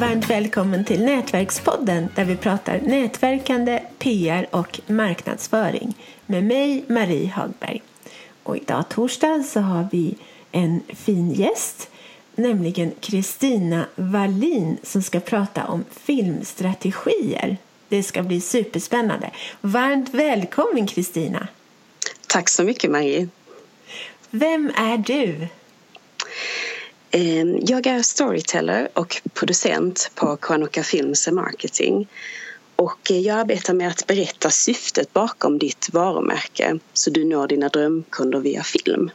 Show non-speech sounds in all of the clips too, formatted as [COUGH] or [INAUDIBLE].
Varmt välkommen till Nätverkspodden där vi pratar nätverkande, PR och marknadsföring med mig, Marie Hagberg. Och idag torsdag så har vi en fin gäst, nämligen Kristina Wallin som ska prata om filmstrategier. Det ska bli superspännande. Varmt välkommen Kristina! Tack så mycket Marie! Vem är du? Ehm, jag är storyteller och producent på Kwanuka Films Marketing. Och jag arbetar med att berätta syftet bakom ditt varumärke så du når dina drömkunder via film.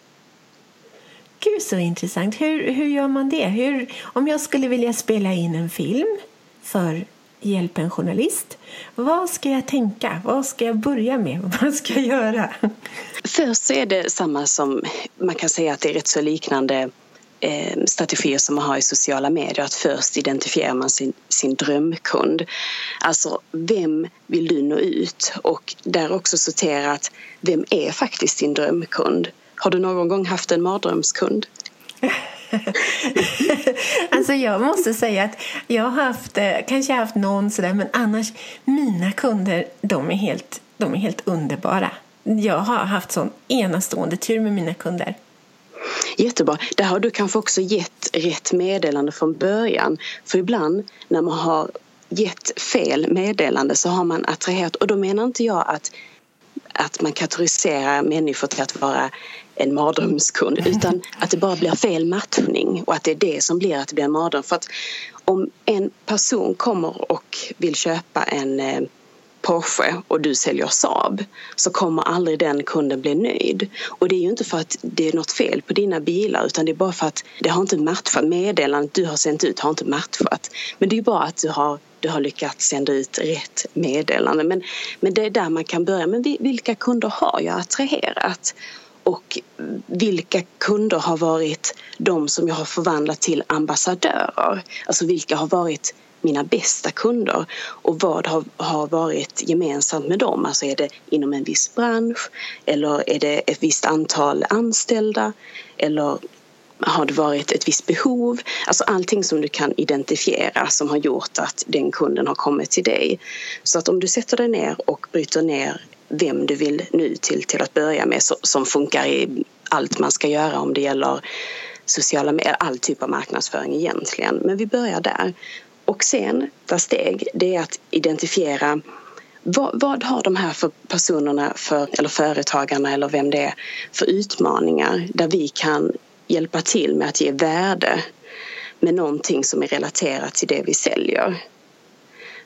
Gud, så intressant. Hur, hur gör man det? Hur, om jag skulle vilja spela in en film för Hjälp en journalist. Vad ska jag tänka? Vad ska jag börja med? [LAUGHS] Vad ska jag göra? Först så är det samma som man kan säga att det är rätt så liknande eh, Eh, strategier som man har i sociala medier. Att först identifierar man sin, sin drömkund. Alltså, vem vill du nå ut? Och där också sortera att vem är faktiskt din drömkund? Har du någon gång haft en mardrömskund? [LAUGHS] alltså jag måste säga att jag har haft, eh, kanske haft någon sådär, men annars mina kunder, de är helt, de är helt underbara. Jag har haft sån enastående tur med mina kunder. Jättebra. Där har du kanske också gett rätt meddelande från början. För ibland när man har gett fel meddelande så har man attraherat och då menar inte jag att att man kategoriserar människor till att vara en mardrömskund utan att det bara blir fel matchning och att det är det som blir att det blir en mardröm. För att om en person kommer och vill köpa en eh, Porsche och du säljer Saab så kommer aldrig den kunden bli nöjd. Och det är ju inte för att det är något fel på dina bilar utan det är bara för att det har inte matchat. Meddelandet du har sänt ut har inte matchat. Men det är ju bara att du har, du har lyckats sända ut rätt meddelande. Men, men det är där man kan börja. Men vilka kunder har jag attraherat? och vilka kunder har varit de som jag har förvandlat till ambassadörer? Alltså vilka har varit mina bästa kunder och vad har, har varit gemensamt med dem? Alltså är det inom en viss bransch eller är det ett visst antal anställda eller har det varit ett visst behov? Alltså allting som du kan identifiera som har gjort att den kunden har kommit till dig. Så att om du sätter dig ner och bryter ner vem du vill nu till, till att börja med som funkar i allt man ska göra om det gäller sociala medier, all typ av marknadsföring egentligen. Men vi börjar där. Och sen nästa steg det är att identifiera vad, vad, har de här för personerna, för, eller företagarna eller vem det är, för utmaningar där vi kan hjälpa till med att ge värde med någonting som är relaterat till det vi säljer.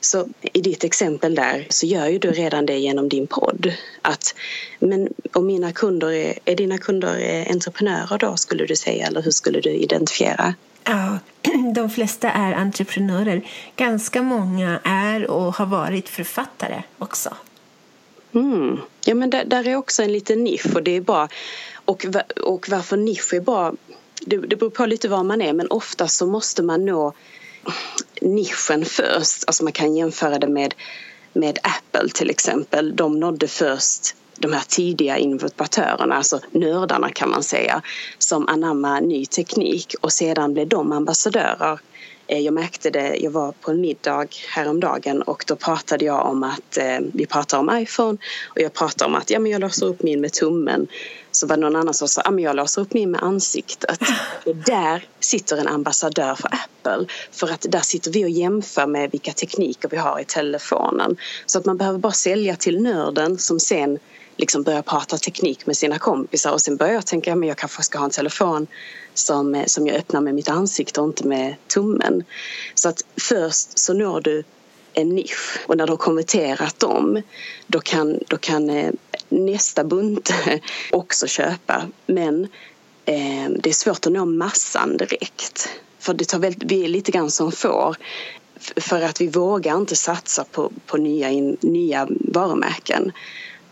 Så i ditt exempel där så gör ju du redan det genom din podd. Att, men om mina kunder är, är dina kunder entreprenörer då skulle du säga eller hur skulle du identifiera? Ja, [CLEARS THROAT] de flesta är entreprenörer. Ganska många är och har varit författare också. Mm. Ja, men där, där, är också en liten nisch och det är bra. Och, och varför nisch är bra, det, det beror på lite var man är men ofta så måste man nå nischen först. Alltså man kan jämföra det med, med Apple till exempel. De nådde först de här tidiga innovatörerna, alltså nördarna kan man säga, som anammar ny teknik och sedan blev de ambassadörer. Eh, jag märkte det, jag var på en middag häromdagen och då pratade jag om att, eh, vi pratar om iPhone och jag pratade om att ja, men jag låser upp min med tummen. Så var det någon annan som sa, ja men jag låser upp min med ansiktet. [LAUGHS] Och där sitter en ambassadör för Apple. För att där sitter vi och jämför med vilka tekniker vi har i telefonen. Så att man behöver bara sälja till nörden som sen liksom börja prata teknik med sina kompisar och sen börjar jag tänka att jag kanske ska ha en telefon som, eh, som jag öppnar med mitt ansikte och inte med tummen. Så att först så når du en nisch och när du har konverterat dem då kan, då kan eh, nästa bunt [LAUGHS] också köpa men eh, det är svårt att nå massan direkt. För det tar väldigt, vi är lite grann som får för att vi vågar inte satsa på, på nya, nya varumärken.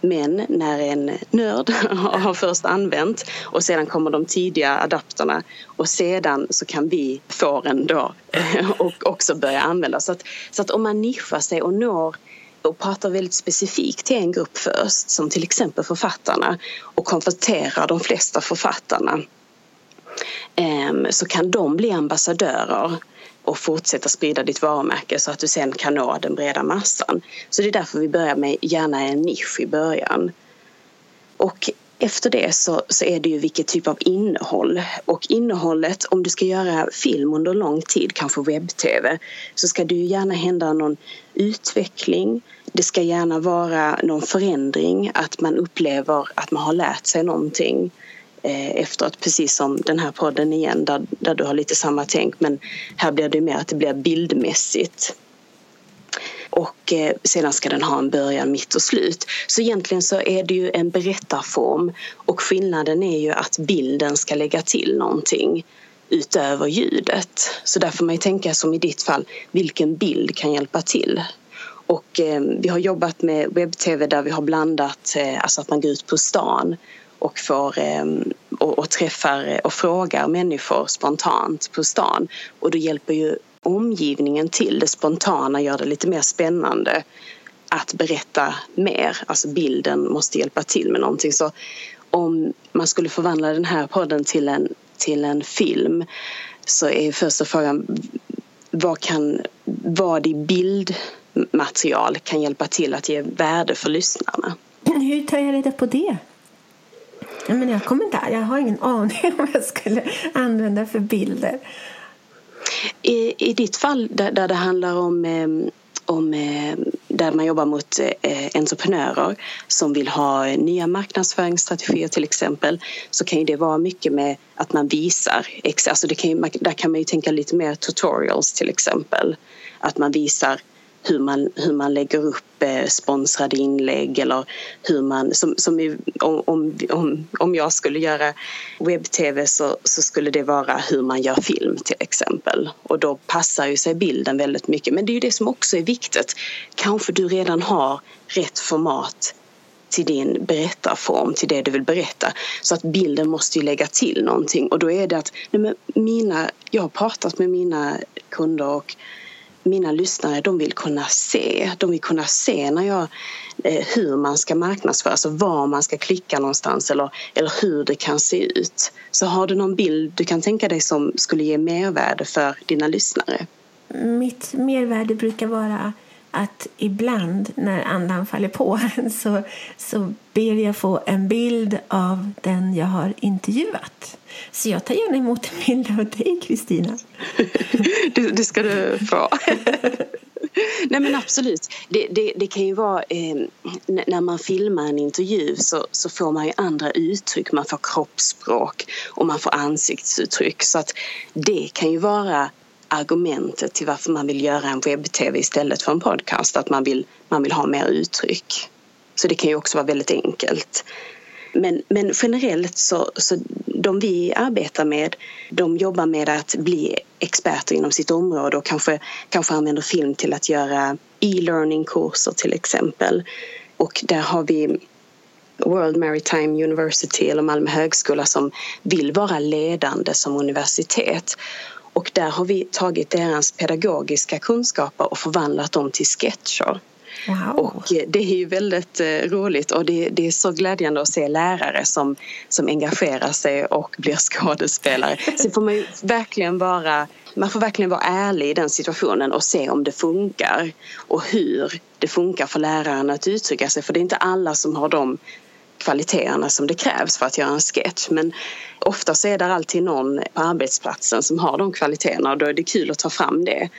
Men när en nörd [LAUGHS] har först använt och sedan kommer de tidiga adapterna och sedan så kan vi fåren då [LAUGHS] och också börja använda. Så att, så att om man nischar sig och når och pratar väldigt specifikt till en grupp först, som till exempel författarna och konfronterar de flesta författarna ehm, så kan de bli ambassadörer och fortsätta sprida ditt varumärke så att du sen kan nå den breda massan. Så det är därför vi börjar med gärna en nisch i början. Och efter det så, så är det ju vilket typ av innehåll. Och innehållet, om du ska göra film under lång tid, kanske webb-tv, så ska det ju gärna hända någon utveckling. Det ska gärna vara någon förändring, att man upplever att man har lärt sig någonting Eh, efteråt, precis som den här podden igen där, där du har lite samma tänk men här blir det mer att det blir bildmässigt och eh, sedan ska den ha en början, mitt och slut. Så egentligen så är det ju en berättarform och skillnaden är ju att bilden ska lägga till någonting utöver ljudet. Så där får man ju tänka som i ditt fall, vilken bild kan hjälpa till? Och eh, vi har jobbat med webb-tv där vi har blandat, eh, alltså att man går ut på stan och, får, ehm, och, och, träffar och frågar människor spontant på stan. Och då hjälper ju omgivningen till det spontana gör det lite mer spännande att berätta mer. Alltså bilden måste hjälpa till med någonting. Så om man skulle förvandla den här podden till en, till en film så är första frågan vad, kan, vad i bildmaterial kan hjälpa till att ge värde för lyssnarna? Hur tar jag reda på det? Jag, jag, kommer inte, jag har ingen aning om vad jag skulle använda för bilder. I, i ditt fall där, där det handlar om eh, om, eh, där man jobbar mot eh, entreprenörer som vill ha nya marknadsföringsstrategier till exempel så kan ju det vara mycket med att man visar. Alltså det kan ju, där kan man ju tänka lite mer tutorials till exempel. Att man visar hur man, hur man lägger upp eh, sponsrade inlägg eller hur man, som, som i, om, om, om jag skulle göra webb-tv så, så skulle det vara hur man gör film till exempel och då passar ju sig bilden väldigt mycket men det är ju det som också är viktigt. Kanske du redan har rätt format till din berättarform, till det du vill berätta. Så att bilden måste ju lägga till någonting och då är det att nej mina, jag har pratat med mina kunder och mina lyssnare de vill kunna se. De vill kunna se när jag, eh, hur man ska marknadsföra, alltså var man ska klicka någonstans eller, eller hur det kan se ut. Så har du någon bild du kan tänka dig som skulle ge mervärde för dina lyssnare? Mitt mervärde brukar vara att ibland när andan faller på [LAUGHS] så, så ber jag få en bild av den jag har intervjuat. Så jag tar gärna emot en bild av dig, Kristina. [LAUGHS] det, det ska du få. [LAUGHS] Nej men absolut. Det, det, det kan ju vara eh, när man filmar en intervju så, så får man ju andra uttryck. Man får kroppsspråk och man får ansiktsuttryck. Så att det kan ju vara argumentet till varför man vill göra en webb-tv istället för en podcast. Att man vill, man vill ha mer uttryck. Så det kan ju också vara väldigt enkelt. Men, men generellt så, så de vi arbetar med, de jobbar med att bli experter inom sitt område och kanske, kanske använder film till att göra e-learning-kurser till exempel. Och där har vi World Maritime University eller Malmö högskola som vill vara ledande som universitet. Och där har vi tagit deras pedagogiska kunskaper och förvandlat dem till sketcher. Wow. Och eh, det är ju väldigt eh, roligt och det, det, är så glädjande att se lärare som, som engagerar sig och blir [LAUGHS] skådespelare. Så får man verkligen vara man får verkligen vara ärlig i den situationen och se om det funkar och hur det funkar för läraren att uttrycka sig. För det är inte alla som har de kvaliteterna som det krävs för att göra en sketch. Men ofta så är det alltid någon på arbetsplatsen som har de kvaliteterna och då är det kul att ta fram det.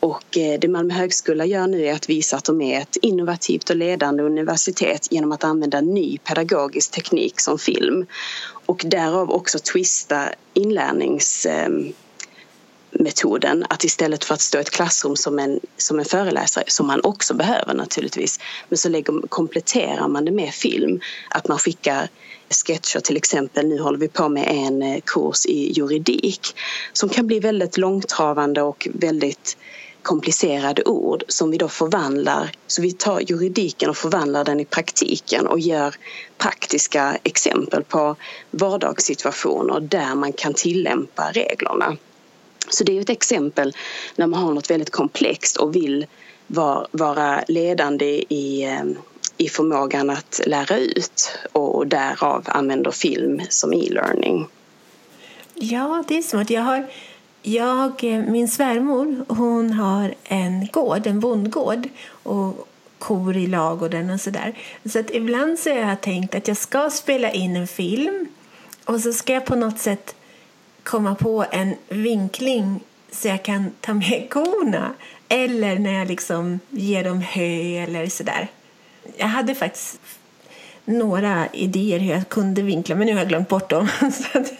Och eh, det Malmö högskola gör nu är att visa att de är ett innovativt och ledande universitet genom att använda ny pedagogisk teknik som film. Och därav också twista inlärnings ehm, metoden Att istället för att stå i ett klassrum som en, som en föreläsare, som man också behöver naturligtvis, men så lägger, kompletterar man det med film. Att man skickar sketcher till exempel. Nu håller vi på med en eh, kurs i juridik som kan bli väldigt långtravande och väldigt komplicerade ord som vi då förvandlar. Så vi tar juridiken och förvandlar den i praktiken och gör praktiska exempel på vardagssituationer där man kan tillämpa reglerna. Så det är ett exempel när man har något väldigt komplext och vill vara ledande i, ehm, i förmågan att lära ut och därav använder film som e-learning. Ja, det är smart. Jag har jag, eh, min svärmor hon har en gård, en bondgård och kor i ladugården och sådär. Så att ibland så har jag tänkt att jag ska spela in en film och så ska jag på något sätt komma på en vinkling så jag kan ta med [LAUGHS] korna. Eller när jag liksom ger dem hö eller sådär. Jag hade faktiskt några idéer hur jag kunde vinkla, men nu har jag glömt bort dem.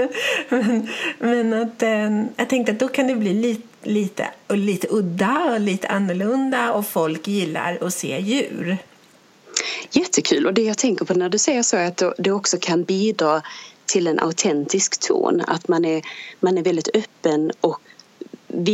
[LAUGHS] men, men att, eh, jag tänkte att då kan det bli lite, lite, och lite udda och lite annorlunda och folk gillar att se djur. Jättekul! Och det jag tänker på när du säger så är att det också kan bidra till en autentisk ton. Att man är, man är väldigt öppen och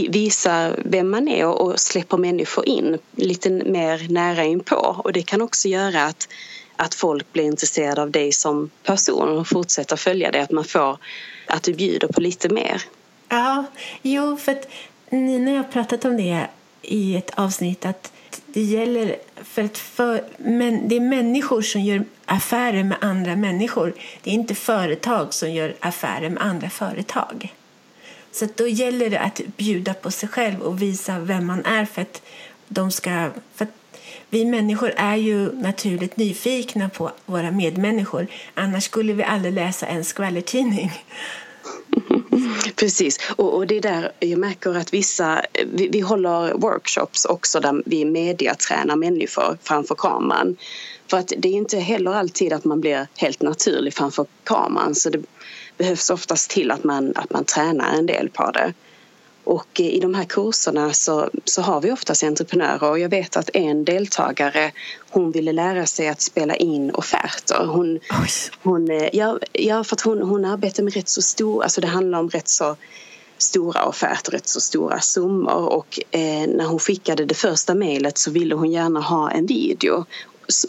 visar vem man är och släpper människor in lite mer nära inpå. Och det kan också göra att, att folk blir intresserade av dig som person och fortsätter följa dig. Att man får att du bjuder på lite mer. Ja, jo, för att Nina har pratat om det i ett avsnitt att det gäller för att för, men det är människor som gör affärer med andra människor. Det är inte företag som gör affärer med andra företag. Så då gäller det att bjuda på sig själv och visa vem man är för att de ska... För vi människor är ju naturligt nyfikna på våra medmänniskor. Annars skulle vi aldrig läsa en skvallertidning. Precis, och, och det är där jag märker att vissa, vi, vi håller workshops också där vi mediatränar människor framför kameran. För att det är inte heller alltid att man blir helt naturlig framför kameran så det behövs oftast till att man, att man tränar en del på det. Och i de här kurserna så, så har vi oftast entreprenörer och jag vet att en deltagare hon ville lära sig att spela in offerter. Hon, hon, eh, ja, ja, för hon, hon arbetar med rätt så stor, alltså det handlar om rätt så stora offerter, rätt så stora summor. Och eh, när hon skickade det första mejlet så ville hon gärna ha en video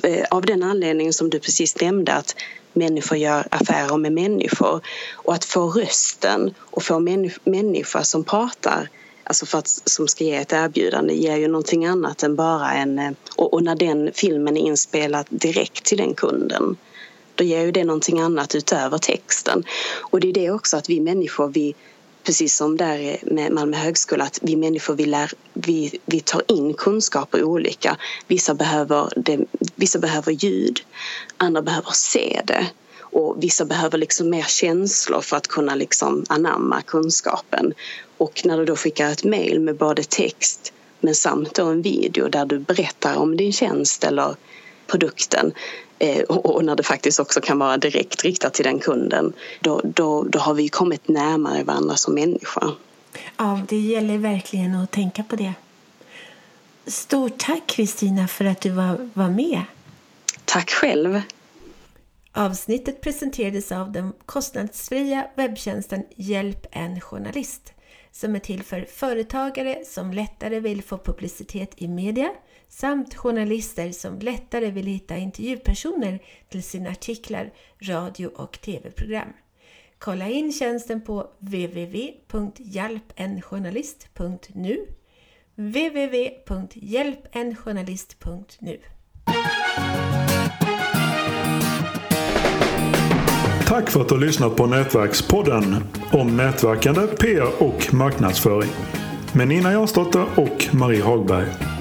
Eh, av den anledningen som du precis nämnde att människor gör affärer med människor. Och att få rösten och få människor som pratar alltså för att, som ska ge ett erbjudande ger ju någonting annat än bara en... Eh, och, och när den filmen är inspelad direkt till den kunden då ger ju det någonting annat utöver texten. Och det är det också att vi människor, vi, precis som där med Malmö högskola, att vi människor vi, lär, vi, vi tar in kunskaper olika. Vissa behöver, det, vissa behöver ljud, andra behöver se det och vissa behöver liksom mer känslor för att kunna liksom anamma kunskapen. Och när du då skickar ett mejl med både text men samt en video där du berättar om din tjänst eller produkten och när det faktiskt också kan vara direkt riktat till den kunden, då, då, då har vi kommit närmare varandra som människa. Ja, det gäller verkligen att tänka på det. Stort tack Kristina för att du var, var med. Tack själv. Avsnittet presenterades av den kostnadsfria webbtjänsten Hjälp en journalist som är till för företagare som lättare vill få publicitet i media samt journalister som lättare vill hitta intervjupersoner till sina artiklar, radio och tv-program. Kolla in tjänsten på www.hjälpenjournalist.nu www.hjälpenjournalist.nu Tack för att du har lyssnat på Nätverkspodden om nätverkande, PR och marknadsföring med Nina Jansdotter och Marie Hagberg.